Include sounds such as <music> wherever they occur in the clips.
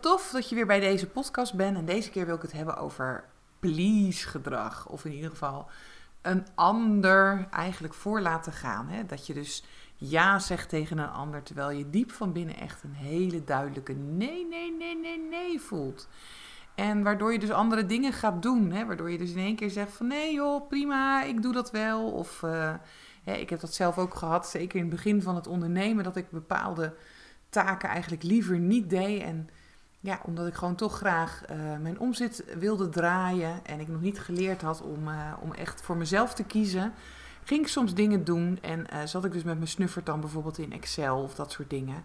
Tof dat je weer bij deze podcast bent. En deze keer wil ik het hebben over please gedrag. Of in ieder geval een ander eigenlijk voor laten gaan. Hè? Dat je dus ja zegt tegen een ander, terwijl je diep van binnen echt een hele duidelijke nee, nee, nee, nee, nee voelt. En waardoor je dus andere dingen gaat doen. Hè? Waardoor je dus in één keer zegt van nee joh, prima, ik doe dat wel. Of uh, hè, ik heb dat zelf ook gehad, zeker in het begin van het ondernemen, dat ik bepaalde taken eigenlijk liever niet deed. En ja, omdat ik gewoon toch graag uh, mijn omzet wilde draaien en ik nog niet geleerd had om, uh, om echt voor mezelf te kiezen, ging ik soms dingen doen en zat ik dus met mijn snuffert dan bijvoorbeeld in Excel of dat soort dingen.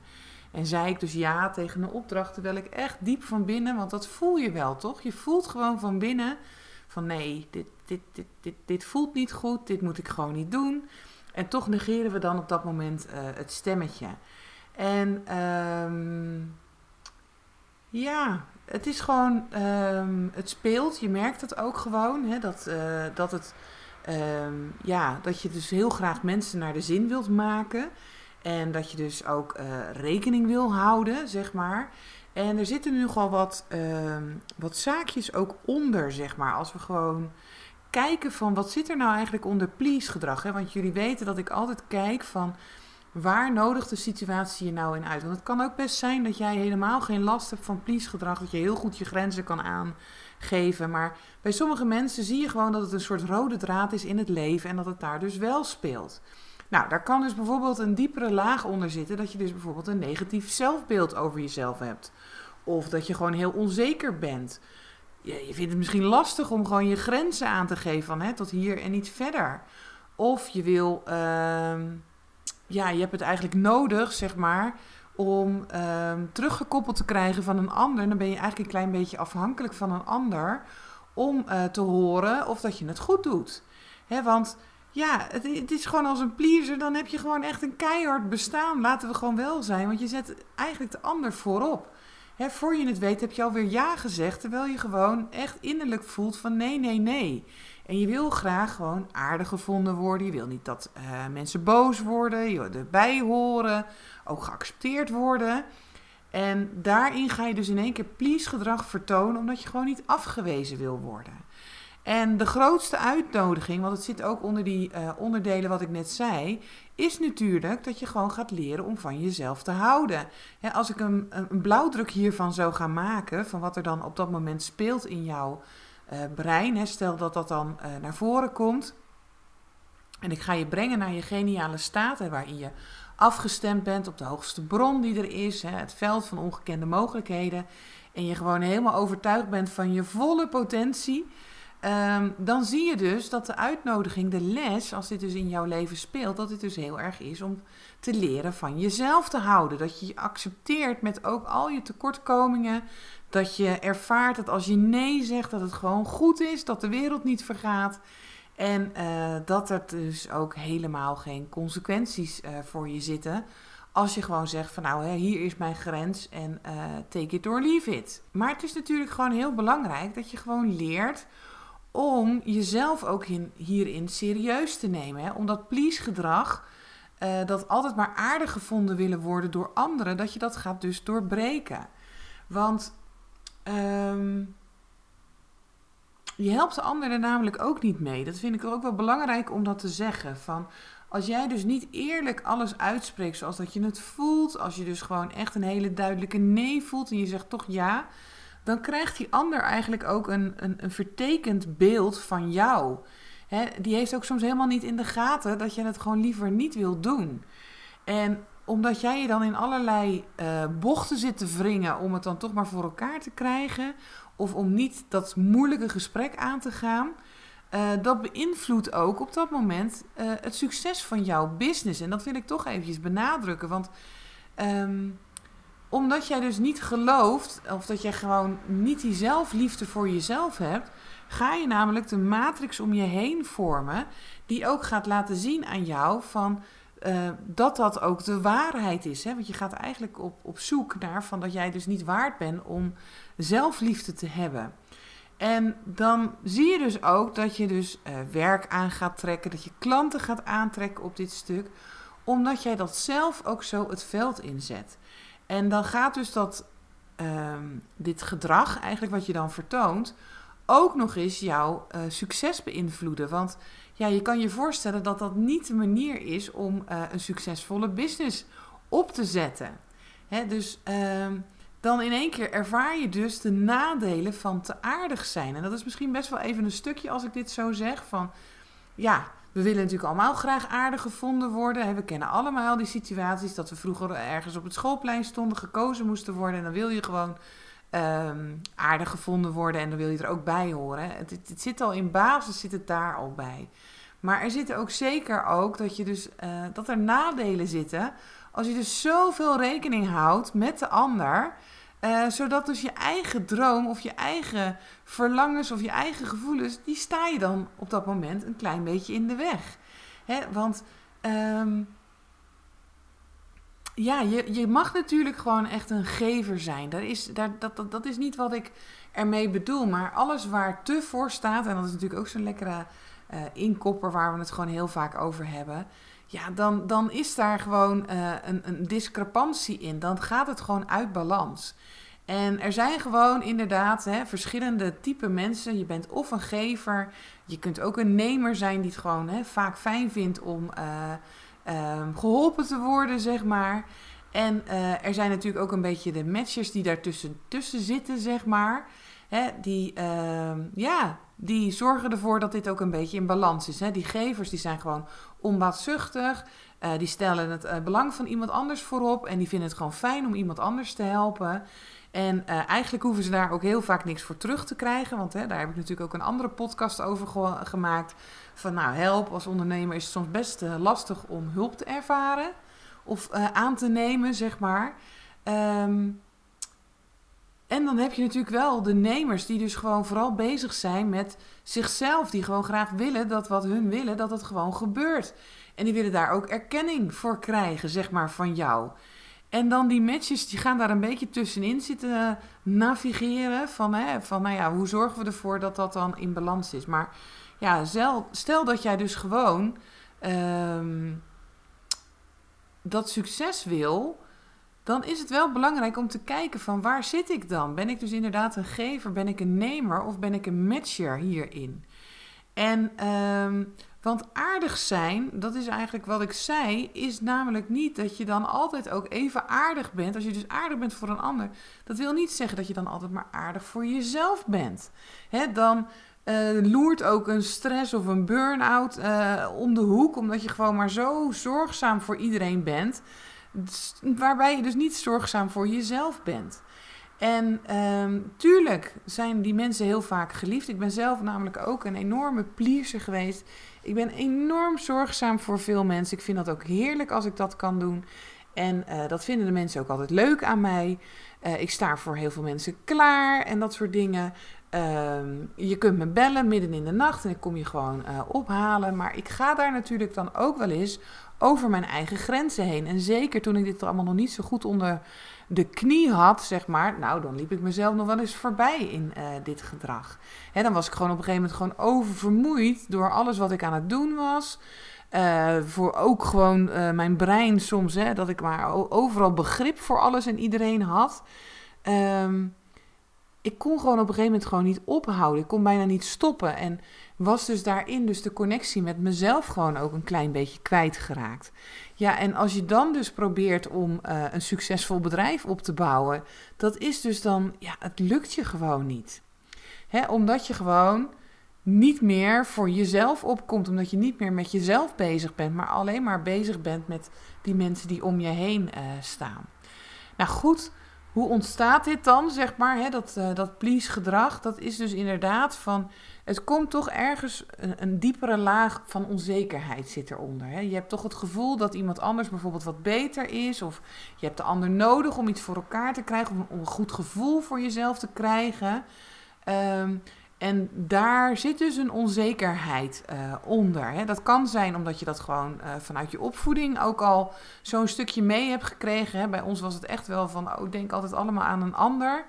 En zei ik dus ja tegen een opdracht, terwijl ik echt diep van binnen, want dat voel je wel, toch? Je voelt gewoon van binnen van nee, dit, dit, dit, dit, dit voelt niet goed, dit moet ik gewoon niet doen. En toch negeren we dan op dat moment het stemmetje. En um, ja, het is gewoon, um, het speelt, je merkt het ook gewoon, hè, dat, uh, dat, het, um, ja, dat je dus heel graag mensen naar de zin wilt maken. En dat je dus ook uh, rekening wil houden, zeg maar. En er zitten nu nogal wat, uh, wat zaakjes ook onder, zeg maar. Als we gewoon kijken van wat zit er nou eigenlijk onder please gedrag. Hè? Want jullie weten dat ik altijd kijk van waar nodigt de situatie je nou in uit. Want het kan ook best zijn dat jij helemaal geen last hebt van please gedrag. Dat je heel goed je grenzen kan aangeven. Maar bij sommige mensen zie je gewoon dat het een soort rode draad is in het leven. En dat het daar dus wel speelt. Nou, daar kan dus bijvoorbeeld een diepere laag onder zitten. Dat je dus bijvoorbeeld een negatief zelfbeeld over jezelf hebt. Of dat je gewoon heel onzeker bent. Je, je vindt het misschien lastig om gewoon je grenzen aan te geven van hè, tot hier en niet verder. Of je wil, uh, ja, je hebt het eigenlijk nodig, zeg maar, om uh, teruggekoppeld te krijgen van een ander. Dan ben je eigenlijk een klein beetje afhankelijk van een ander om uh, te horen of dat je het goed doet. Hè, want ja, het, het, is gewoon als een pleaser, dan heb je gewoon echt een keihard bestaan. Laten we gewoon wel zijn, want je zet eigenlijk de ander voorop. Hè, voor je het weet heb je alweer ja gezegd, terwijl je gewoon echt innerlijk voelt van nee, nee, nee. En je wil graag gewoon aardig gevonden worden. Je wil niet dat uh, mensen boos worden, je wil erbij horen, ook geaccepteerd worden. En daarin ga je dus in één keer please gedrag vertonen, omdat je gewoon niet afgewezen wil worden. En de grootste uitnodiging, want het zit ook onder die uh, onderdelen wat ik net zei, is natuurlijk dat je gewoon gaat leren om van jezelf te houden. Als ik een, een, blauwdruk hiervan zou gaan maken, van wat er dan op dat moment speelt in jouw uh, brein, hè, stel dat dat dan uh, naar voren komt. En ik ga je brengen naar je geniale staat, hè, waarin je afgestemd bent op de hoogste bron die er is, hè, het veld van ongekende mogelijkheden. En je gewoon helemaal overtuigd bent van je volle potentie. Um, dan zie je dus dat de uitnodiging, de les, als dit dus in jouw leven speelt, dat het dus heel erg is om te leren van jezelf te houden. Dat je je accepteert met ook al je tekortkomingen. Dat je ervaart dat als je nee zegt, dat het gewoon goed is, dat de wereld niet vergaat. En uh, dat er dus ook helemaal geen consequenties uh, voor je zitten. Als je gewoon zegt van nou, hè, hier is mijn grens en uh, take it or leave it. Maar het is natuurlijk gewoon heel belangrijk dat je gewoon leert om jezelf ook in, hierin serieus te nemen. Hè? Omdat please gedrag, dat altijd maar aardig gevonden willen worden door anderen, dat je dat gaat dus doorbreken. Want um, je helpt de ander er namelijk ook niet mee. Dat vind ik ook wel belangrijk om dat te zeggen. Van, als jij dus niet eerlijk alles uitspreekt zoals dat je het voelt, als je dus gewoon echt een hele duidelijke nee voelt en je zegt toch ja, dan krijgt die ander eigenlijk ook een, een, een vertekend beeld van jou. die heeft ook soms helemaal niet in de gaten dat je het gewoon liever niet wil doen. En omdat jij je dan in allerlei uh, bochten zit te wringen om het dan toch maar voor elkaar te krijgen, of om niet dat moeilijke gesprek aan te gaan, uh, dat beïnvloedt ook op dat moment uh, het succes van jouw business. En dat wil ik toch eventjes benadrukken, want um, omdat jij dus niet gelooft, of dat jij gewoon niet die zelfliefde voor jezelf hebt, ga je namelijk de matrix om je heen vormen, die ook gaat laten zien aan jou van uh, dat dat ook de waarheid is. Hè? Want je gaat eigenlijk op, op zoek naar van dat jij dus niet waard bent om zelfliefde te hebben. En dan zie je dus ook dat je dus uh, werk aan gaat trekken, dat je klanten gaat aantrekken op dit stuk, omdat jij dat zelf ook zo het veld inzet. En dan gaat dus dat, uh, dit gedrag, eigenlijk wat je dan vertoont, ook nog eens jouw uh, succes beïnvloeden. Want ja, je kan je voorstellen dat dat niet de manier is om uh, een succesvolle business op te zetten. Hè, dus uh, dan in één keer ervaar je dus de nadelen van te aardig zijn. En dat is misschien best wel even een stukje als ik dit zo zeg. Van ja, we willen natuurlijk allemaal graag aardig gevonden worden. We kennen allemaal die situaties dat we vroeger ergens op het schoolplein stonden, gekozen moesten worden. En dan wil je gewoon um, aardig gevonden worden en dan wil je er ook bij horen. Het, het, zit al in basis, zit het daar al bij. Maar er zitten ook zeker ook dat, je dus, uh, dat er nadelen zitten als je dus zoveel rekening houdt met de ander. Uh, zodat dus je eigen droom of je eigen verlangens of je eigen gevoelens, die sta je dan op dat moment een klein beetje in de weg. Hè? Want um, ja, je, je mag natuurlijk gewoon echt een gever zijn. Dat is, dat, dat, dat is niet wat ik ermee bedoel. Maar alles waar te voor staat, en dat is natuurlijk ook zo'n lekkere uh, inkopper waar we het gewoon heel vaak over hebben. Ja, dan, dan is daar gewoon uh, een, een discrepantie in. Dan gaat het gewoon uit balans. En er zijn gewoon inderdaad hè, verschillende type mensen. Je bent of een gever, je kunt ook een nemer zijn die het gewoon hè, vaak fijn vindt om uh, uh, geholpen te worden, zeg maar. En uh, er zijn natuurlijk ook een beetje de matchers die daartussen tussen zitten, zeg maar. Hè, die, ehm, ja, die zorgen ervoor dat dit ook een beetje in balans is. Hè. Die gevers die zijn gewoon onbaatzuchtig. Uh, die stellen het uh, belang van iemand anders voorop. En die vinden het gewoon fijn om iemand anders te helpen. En uh, eigenlijk hoeven ze daar ook heel vaak niks voor terug te krijgen. Want hè, daar heb ik natuurlijk ook een andere podcast over ge gemaakt. Van nou, help als ondernemer is het soms best lastig om hulp te ervaren. Of aan te nemen, zeg maar. Um, en dan heb je natuurlijk wel de nemers die dus gewoon vooral bezig zijn met zichzelf. Die gewoon graag willen dat wat hun willen, dat het gewoon gebeurt. En die willen daar ook erkenning voor krijgen, zeg maar, van jou. En dan die matches, die gaan daar een beetje tussenin zitten navigeren. Van, hè, van nou ja, hoe zorgen we ervoor dat dat dan in balans is. Maar ja, stel, stel dat jij dus gewoon um, dat succes wil dan is het wel belangrijk om te kijken van waar zit ik dan? Ben ik dus inderdaad een gever, ben ik een nemer of ben ik een matcher hierin? En, um, want aardig zijn, dat is eigenlijk wat ik zei, is namelijk niet dat je dan altijd ook even aardig bent. Als je dus aardig bent voor een ander, dat wil niet zeggen dat je dan altijd maar aardig voor jezelf bent. Hè, dan uh, loert ook een stress of een burn-out uh, om de hoek, omdat je gewoon maar zo zorgzaam voor iedereen bent waarbij je dus niet zorgzaam voor jezelf bent. En um, tuurlijk zijn die mensen heel vaak geliefd. Ik ben zelf namelijk ook een enorme pleaser geweest. Ik ben enorm zorgzaam voor veel mensen. Ik vind dat ook heerlijk als ik dat kan doen. En uh, dat vinden de mensen ook altijd leuk aan mij. Uh, ik sta voor heel veel mensen klaar en dat soort dingen. Uh, je kunt me bellen midden in de nacht en ik kom je gewoon uh, ophalen. Maar ik ga daar natuurlijk dan ook wel eens over mijn eigen grenzen heen. En zeker toen ik dit allemaal nog niet zo goed onder de knie had, zeg maar. Nou, dan liep ik mezelf nog wel eens voorbij in uh, dit gedrag. Hè, dan was ik gewoon op een gegeven moment gewoon oververmoeid door alles wat ik aan het doen was. Uh, voor ook gewoon mijn brein soms, hè, dat ik maar overal begrip voor alles en iedereen had. Um, ik kon gewoon op een gegeven moment gewoon niet ophouden. Ik kon bijna niet stoppen. En was dus daarin dus de connectie met mezelf gewoon ook een klein beetje kwijtgeraakt. Ja, en als je dan dus probeert om uh, een succesvol bedrijf op te bouwen, dat is dus dan, ja, het lukt je gewoon niet. Hè, omdat je gewoon niet meer voor jezelf opkomt, omdat je niet meer met jezelf bezig bent, maar alleen maar bezig bent met die mensen die om je heen uh, staan. Nou goed, hoe ontstaat dit dan, zeg maar, hè, dat, uh, dat please gedrag? Dat is dus inderdaad van het komt toch ergens een, diepere laag van onzekerheid zit eronder. Hè? Je hebt toch het gevoel dat iemand anders bijvoorbeeld wat beter is. Of je hebt de ander nodig om iets voor elkaar te krijgen. Om, om een goed gevoel voor jezelf te krijgen. Ehm, en daar zit dus een onzekerheid uh, onder. Hè? Dat kan zijn omdat je dat gewoon uh, vanuit je opvoeding ook al zo'n stukje mee hebt gekregen. Hè? Bij ons was het echt wel van, oh, denk altijd allemaal aan een ander.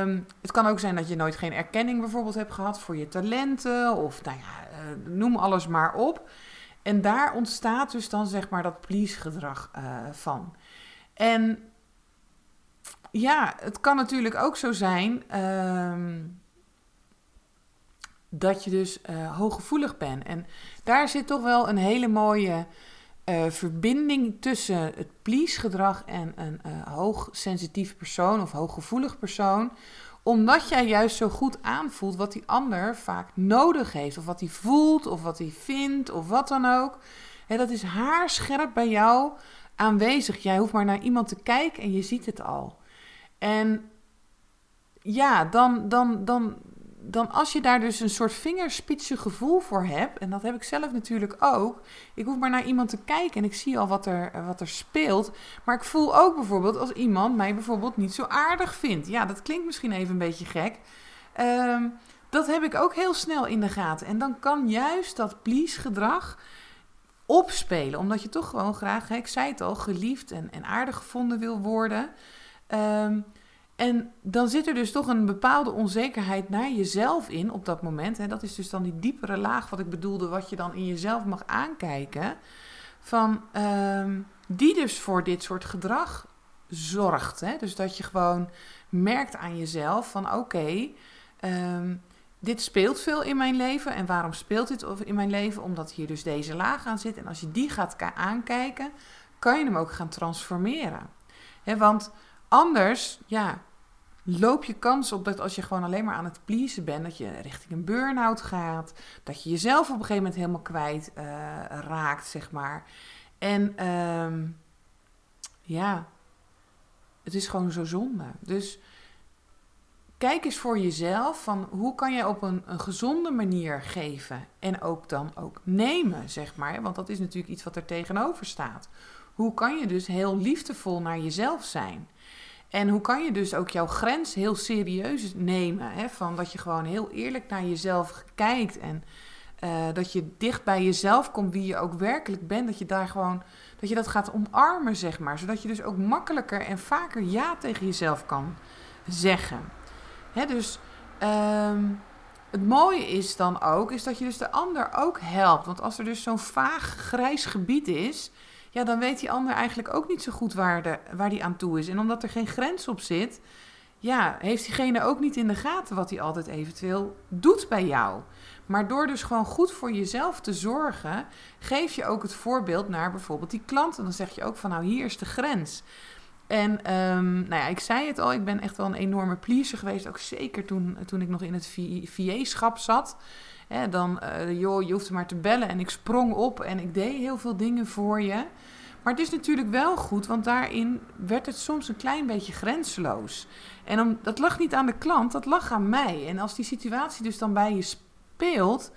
Um, het kan ook zijn dat je nooit geen erkenning bijvoorbeeld hebt gehad voor je talenten. Of nou ja, uh, noem alles maar op. En daar ontstaat dus dan zeg maar dat please-gedrag van. En ja, het kan natuurlijk ook zo zijn... Um, dat je dus uh, hooggevoelig bent. En daar zit toch wel een hele mooie uh, verbinding tussen het please-gedrag en een uh, hoogsensitief persoon of hooggevoelig persoon. Omdat jij juist zo goed aanvoelt wat die ander vaak nodig heeft, of wat hij voelt, of wat hij vindt, of wat dan ook. Dat is haarscherp bij jou aanwezig. Jij hoeft maar naar iemand te kijken en je ziet het al. En ja, dan, dan, dan, dan als je daar dus een soort vingerspitse gevoel voor hebt, en dat heb ik zelf natuurlijk ook. Ik hoef maar naar iemand te kijken en ik zie al wat er, wat er speelt. Maar ik voel ook bijvoorbeeld als iemand mij bijvoorbeeld niet zo aardig vindt. Ja, dat klinkt misschien even een beetje gek. Ehm, dat heb ik ook heel snel in de gaten. En dan kan juist dat please gedrag opspelen. Omdat je toch gewoon graag, ik zei het al, geliefd en, en aardig gevonden wil worden. Um, en dan zit er dus toch een bepaalde onzekerheid naar jezelf in op dat moment. Hè. Dat is dus dan die diepere laag wat ik bedoelde, wat je dan in jezelf mag aankijken. Van, um, die dus voor dit soort gedrag zorgt. Hè. Dus dat je gewoon merkt aan jezelf van oké, ehm, dit speelt veel in mijn leven. En waarom speelt dit in mijn leven? Omdat hier dus deze laag aan zit. En als je die gaat aankijken, kan je hem ook gaan transformeren. He, want anders, ja, loop je kans op dat als je gewoon alleen maar aan het pleasen bent, dat je richting een burn-out gaat, dat je jezelf op een gegeven moment helemaal kwijt uh, raakt, zeg maar. En um, ja, het is gewoon zo zonde. Dus kijk eens voor jezelf van hoe kan je op een, een gezonde manier geven en ook dan ook nemen, zeg maar. Want dat is natuurlijk iets wat er tegenover staat. Hoe kan je dus heel liefdevol naar jezelf zijn? En hoe kan je dus ook jouw grens heel serieus nemen? Hè? Van dat je gewoon heel eerlijk naar jezelf kijkt en uh, dat je dicht bij jezelf komt wie je ook werkelijk bent. Dat je daar gewoon, dat je dat gaat omarmen, zeg maar. Zodat je dus ook makkelijker en vaker ja tegen jezelf kan zeggen. Hè, dus um, het mooie is dan ook, is dat je dus de ander ook helpt. Want als er dus zo'n vaag grijs gebied is, ja, dan weet die ander eigenlijk ook niet zo goed waar, de, waar die aan toe is. En omdat er geen grens op zit, ja, heeft diegene ook niet in de gaten wat hij altijd eventueel doet bij jou. Maar door dus gewoon goed voor jezelf te zorgen, geef je ook het voorbeeld naar bijvoorbeeld die klant. En dan zeg je ook van nou, hier is de grens. En um, nou ja, ik zei het al, ik ben echt wel een enorme pleaser geweest. Ook zeker toen, toen ik nog in het VA-schap zat. Dan, uh, joh, je hoeft maar te bellen. En ik sprong op en ik deed heel veel dingen voor je. Maar het is natuurlijk wel goed, want daarin werd het soms een klein beetje grenzeloos. En om, dat lag niet aan de klant, dat lag aan mij. En als die situatie dus dan bij je speelt,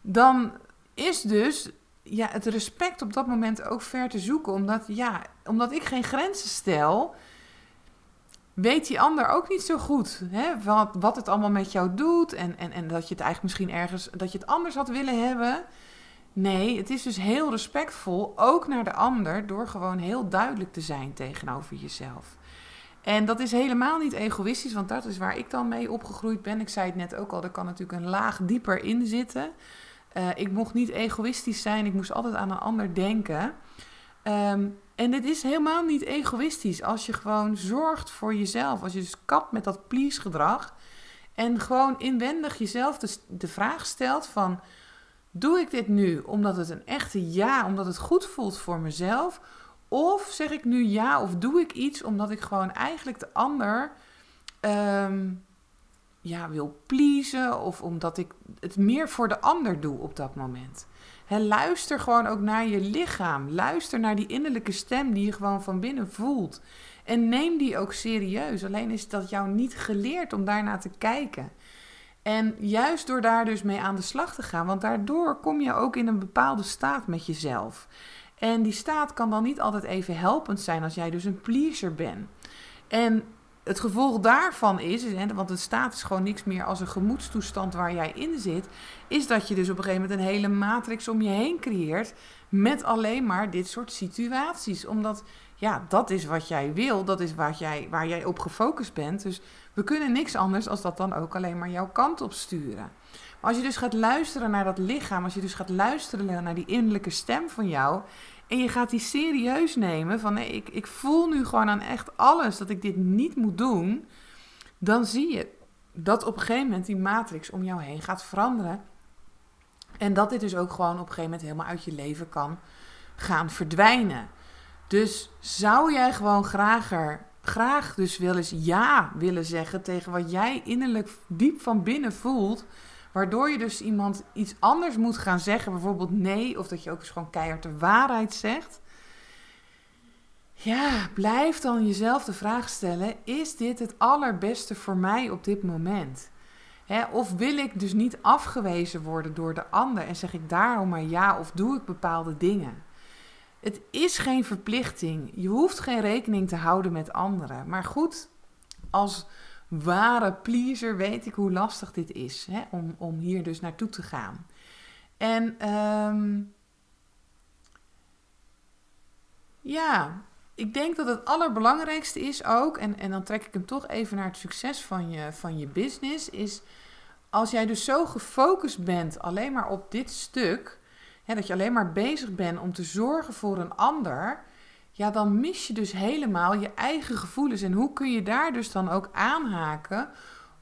dan is dus ja, het respect op dat moment ook ver te zoeken. Omdat, ja, omdat ik geen grenzen stel, weet die ander ook niet zo goed hè, wat, wat het allemaal met jou doet. En, en, en dat je het eigenlijk misschien ergens, dat je het anders had willen hebben. Nee, het is dus heel respectvol, ook naar de ander, door gewoon heel duidelijk te zijn tegenover jezelf. En dat is helemaal niet egoïstisch, want dat is waar ik dan mee opgegroeid ben. Ik zei het net ook al, er kan natuurlijk een laag dieper in zitten. Uh, ik mocht niet egoïstisch zijn, ik moest altijd aan een ander denken. Um, en dit is helemaal niet egoïstisch als je gewoon zorgt voor jezelf. Als je dus kapt met dat please gedrag. En gewoon inwendig jezelf de, vraag stelt van... Doe ik dit nu omdat het een echte ja, omdat het goed voelt voor mezelf? Of zeg ik nu ja of doe ik iets omdat ik gewoon eigenlijk de ander um, ja, wil pleasen? Of omdat ik het meer voor de ander doe op dat moment? Luister gewoon ook naar je lichaam. Luister naar die innerlijke stem die je gewoon van binnen voelt. En neem die ook serieus. Alleen is dat jou niet geleerd om daarna te kijken. En juist door daar dus mee aan de slag te gaan, want daardoor kom je ook in een bepaalde staat met jezelf. En die staat kan dan niet altijd even helpend zijn als jij dus een pleaser bent. En het gevolg daarvan is, want het staat is gewoon niks meer als een gemoedstoestand waar jij in zit, is dat je dus op een gegeven moment een hele matrix om je heen creëert met alleen maar dit soort situaties. Omdat, ja, dat is wat jij wil, dat is wat jij, waar jij op gefocust bent. Dus we kunnen niks anders als dat dan ook alleen maar jouw kant op sturen. Maar als je dus gaat luisteren naar dat lichaam, als je dus gaat luisteren naar die innerlijke stem van jou, en je gaat die serieus nemen van nee, ik, ik voel nu gewoon aan echt alles dat ik dit niet moet doen. Dan zie je dat op een gegeven moment die matrix om jou heen gaat veranderen. En dat dit dus ook gewoon op een gegeven moment helemaal uit je leven kan gaan verdwijnen. Dus zou jij gewoon grager, graag dus wel eens ja willen zeggen tegen wat jij innerlijk diep van binnen voelt Waardoor je dus iemand iets anders moet gaan zeggen, bijvoorbeeld nee, of dat je ook eens gewoon keihard de waarheid zegt. Ja, blijf dan jezelf de vraag stellen: is dit het allerbeste voor mij op dit moment? of wil ik dus niet afgewezen worden door de ander en zeg ik daarom maar ja of doe ik bepaalde dingen? Het is geen verplichting. Je hoeft geen rekening te houden met anderen. Maar goed, als ware pleaser weet ik hoe lastig dit is hè, om, om hier dus naartoe te gaan. En um, ja, ik denk dat het allerbelangrijkste is ook, en, en dan trek ik hem toch even naar het succes van je, van je business, is als jij dus zo gefocust bent alleen maar op dit stuk, hè, dat je alleen maar bezig bent om te zorgen voor een ander, ja, dan mis je dus helemaal je eigen gevoelens. En hoe kun je daar dus dan ook aanhaken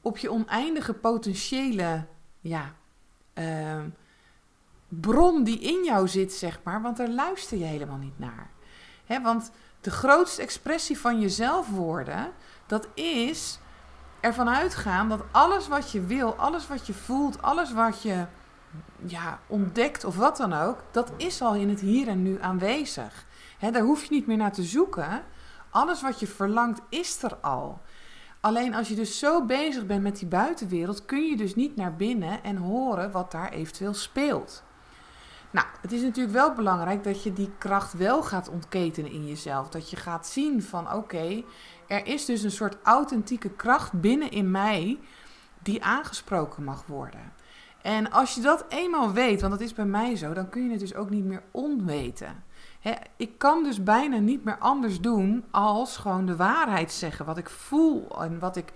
op je oneindige potentiële ja, uh, bron die in jou zit, zeg maar. Want daar luister je helemaal niet naar. Hè, want de grootste expressie van jezelf worden, dat is ervan uitgaan dat alles wat je wil, alles wat je voelt, alles wat je ja, ontdekt of wat dan ook, dat is al in het hier en nu aanwezig. Daar hoef je niet meer naar te zoeken. Alles wat je verlangt is er al. Alleen als je dus zo bezig bent met die buitenwereld, kun je dus niet naar binnen en horen wat daar eventueel speelt. Nou, het is natuurlijk wel belangrijk dat je die kracht wel gaat ontketenen in jezelf. Dat je gaat zien van oké, er is dus een soort authentieke kracht binnen in mij die aangesproken mag worden. En als je dat eenmaal weet, want dat is bij mij zo, dan kun je het dus ook niet meer onweten ik kan dus bijna niet meer anders doen als gewoon de waarheid zeggen. Wat ik voel en wat ik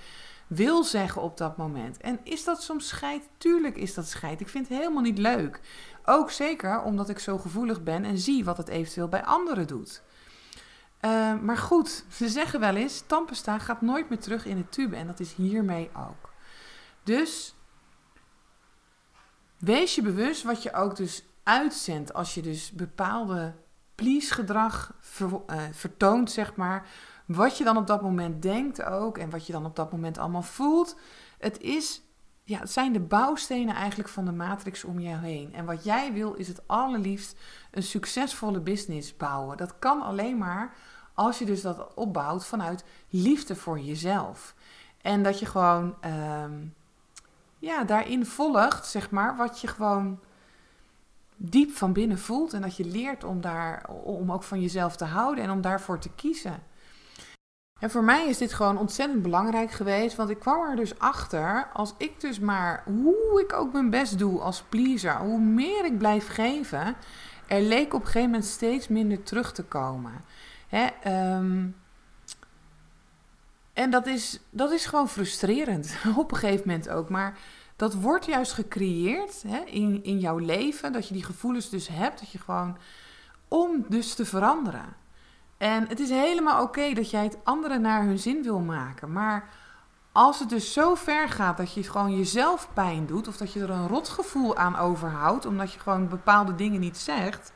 wil zeggen op dat moment. En is dat soms scheid? Tuurlijk is dat scheid. Ik vind het helemaal niet leuk. Ook zeker omdat ik zo gevoelig ben en zie wat het eventueel bij anderen doet. Uh, maar goed, ze zeggen wel eens: tandpasta gaat nooit meer terug in de tube. En dat is hiermee ook. Dus wees je bewust wat je ook dus uitzendt als je dus bepaalde please gedrag eh, vertoont, zeg maar. Wat je dan op dat moment denkt ook en wat je dan op dat moment allemaal voelt. Het, is, ja, het zijn de bouwstenen eigenlijk van de matrix om je heen. En wat jij wil is het allerliefst een succesvolle business bouwen. Dat kan alleen maar als je dus dat opbouwt vanuit liefde voor jezelf. En dat je gewoon ehm, ja, daarin volgt, zeg maar, wat je gewoon diep van binnen voelt. En dat je leert om, daar, om ook van jezelf te houden en om daarvoor te kiezen. En voor mij is dit gewoon ontzettend belangrijk geweest. Want ik kwam er dus achter, als ik dus maar, hoe ik ook mijn best doe als pleaser, hoe meer ik blijf geven, er leek op een gegeven moment steeds minder terug te komen. Hè, ehm, en dat is, dat is gewoon frustrerend, <laughs> op een gegeven moment ook. Maar dat wordt juist gecreëerd hè, in, in jouw leven. Dat je die gevoelens dus hebt. Dat je gewoon om dus te veranderen. En het is helemaal oké dat jij het anderen naar hun zin wil maken. Maar als het dus zo ver gaat dat je gewoon jezelf pijn doet. Of dat je er een rotgevoel aan overhoudt. Omdat je gewoon bepaalde dingen niet zegt.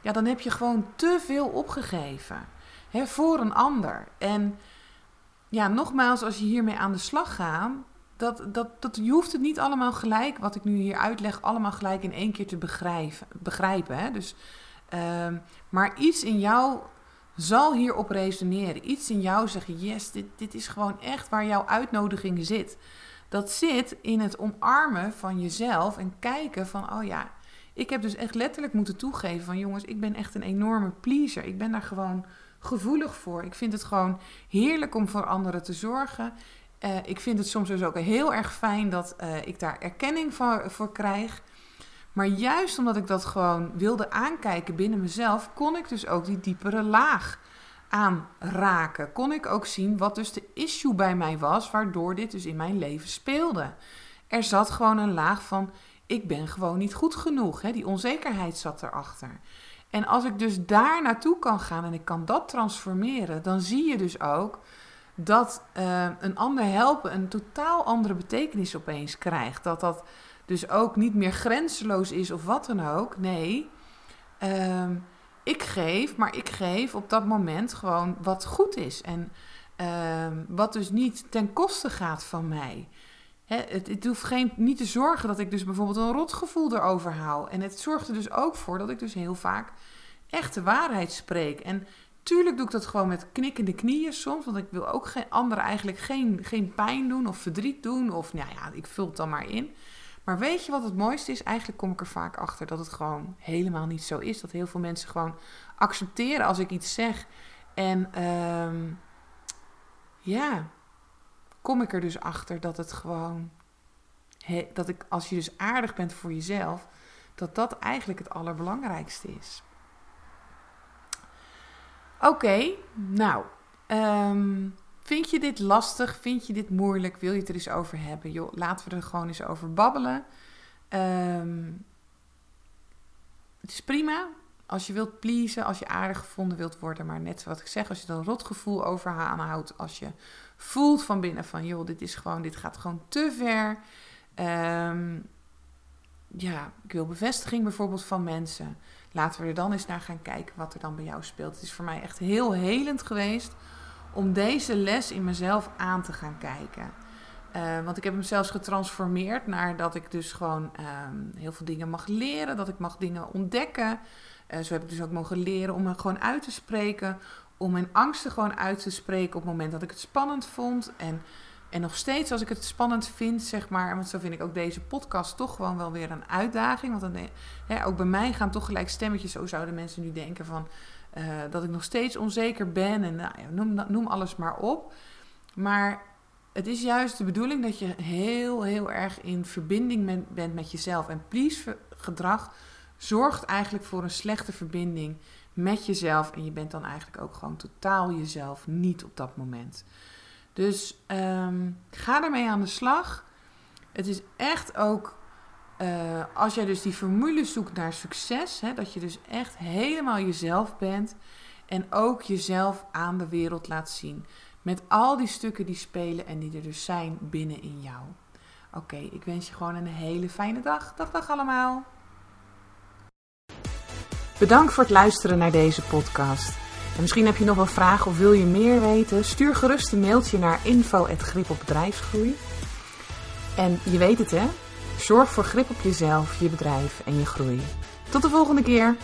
Ja, dan heb je gewoon te veel opgegeven. Hè, voor een ander. En ja, nogmaals, als je hiermee aan de slag gaat, dat, dat, dat, je hoeft het niet allemaal gelijk, wat ik nu hier uitleg, allemaal gelijk in één keer te begrijpen. begrijpen hè? Dus, uh, maar iets in jou zal hierop resoneren. Iets in jou zeggen, yes, dit, dit is gewoon echt waar jouw uitnodiging zit. Dat zit in het omarmen van jezelf en kijken van, oh ja, ik heb dus echt letterlijk moeten toegeven van, jongens, ik ben echt een enorme pleaser. Ik ben daar gewoon gevoelig voor. Ik vind het gewoon heerlijk om voor anderen te zorgen. Uh, ik vind het soms dus ook heel erg fijn dat uh, ik daar erkenning voor, voor krijg. Maar juist omdat ik dat gewoon wilde aankijken binnen mezelf, kon ik dus ook die diepere laag aanraken. Kon ik ook zien wat dus de issue bij mij was, waardoor dit dus in mijn leven speelde. Er zat gewoon een laag van: ik ben gewoon niet goed genoeg. Hè? Die onzekerheid zat erachter. En als ik dus daar naartoe kan gaan en ik kan dat transformeren, dan zie je dus ook dat uh, een ander helpen een totaal andere betekenis opeens krijgt. Dat dat dus ook niet meer grenzeloos is of wat dan ook. Nee, uh, ik geef, maar ik geef op dat moment gewoon wat goed is. En uh, wat dus niet ten koste gaat van mij. Hè, het, het hoeft geen, niet te zorgen dat ik dus bijvoorbeeld een rotgevoel erover hou. En het zorgt er dus ook voor dat ik dus heel vaak echt de waarheid spreek. En tuurlijk doe ik dat gewoon met knikkende knieën soms. Want ik wil ook geen, anderen eigenlijk geen, geen pijn doen of verdriet doen. Of nou ja, ik vul het dan maar in. Maar weet je wat het mooiste is? Eigenlijk kom ik er vaak achter dat het gewoon helemaal niet zo is. Dat heel veel mensen gewoon accepteren als ik iets zeg. En um, ja, kom ik er dus achter dat het gewoon. Dat ik, als je dus aardig bent voor jezelf, dat dat eigenlijk het allerbelangrijkste is. Oké, nou. Um, Vind je dit lastig? Vind je dit moeilijk? Wil je het er eens over hebben? Joh, laten we er gewoon eens over babbelen. Um, het is prima als je wilt pleasen, als je aardig gevonden wilt worden. Maar net wat ik zeg, als je een rotgevoel over aanhoudt. Als je voelt van binnen van, joh, dit is gewoon, dit gaat gewoon te ver. Um, ja, ik wil bevestiging bijvoorbeeld van mensen. Laten we er dan eens naar gaan kijken wat er dan bij jou speelt. Het is voor mij echt heel helend geweest om deze les in mezelf aan te gaan kijken. Uh, want ik heb hem zelfs getransformeerd naar dat ik dus gewoon um, heel veel dingen mag leren, dat ik mag dingen ontdekken. Uh, zo heb ik dus ook mogen leren om me gewoon uit te spreken, om mijn angsten gewoon uit te spreken op het moment dat ik het spannend vond. En, en nog steeds als ik het spannend vind, zeg maar, want zo vind ik ook deze podcast toch gewoon wel weer een uitdaging. Want dan, hè, ook bij mij gaan toch gelijk stemmetjes, zo zouden mensen nu denken van uh, dat ik nog steeds onzeker ben en nou, ja, noem, noem alles maar op. Maar het is juist de bedoeling dat je heel, heel erg in verbinding bent met jezelf. En please gedrag zorgt eigenlijk voor een slechte verbinding met jezelf. En je bent dan eigenlijk ook gewoon totaal jezelf niet op dat moment. Dus um, ga ermee aan de slag. Het is echt ook uh, als jij dus die formule zoekt naar succes, hè, dat je dus echt helemaal jezelf bent en ook jezelf aan de wereld laat zien. Met al die stukken die spelen en die er dus zijn binnen in jou. Oké, ik wens je gewoon een hele fijne dag. Dag, dag allemaal. Bedankt voor het luisteren naar deze podcast. En misschien heb je nog wel vragen of wil je meer weten? Stuur gerust een mailtje naar info.gripopbedrijfsgroei. En je weet het hè, Zorg voor grip op jezelf, je bedrijf en je groei. Tot de volgende keer!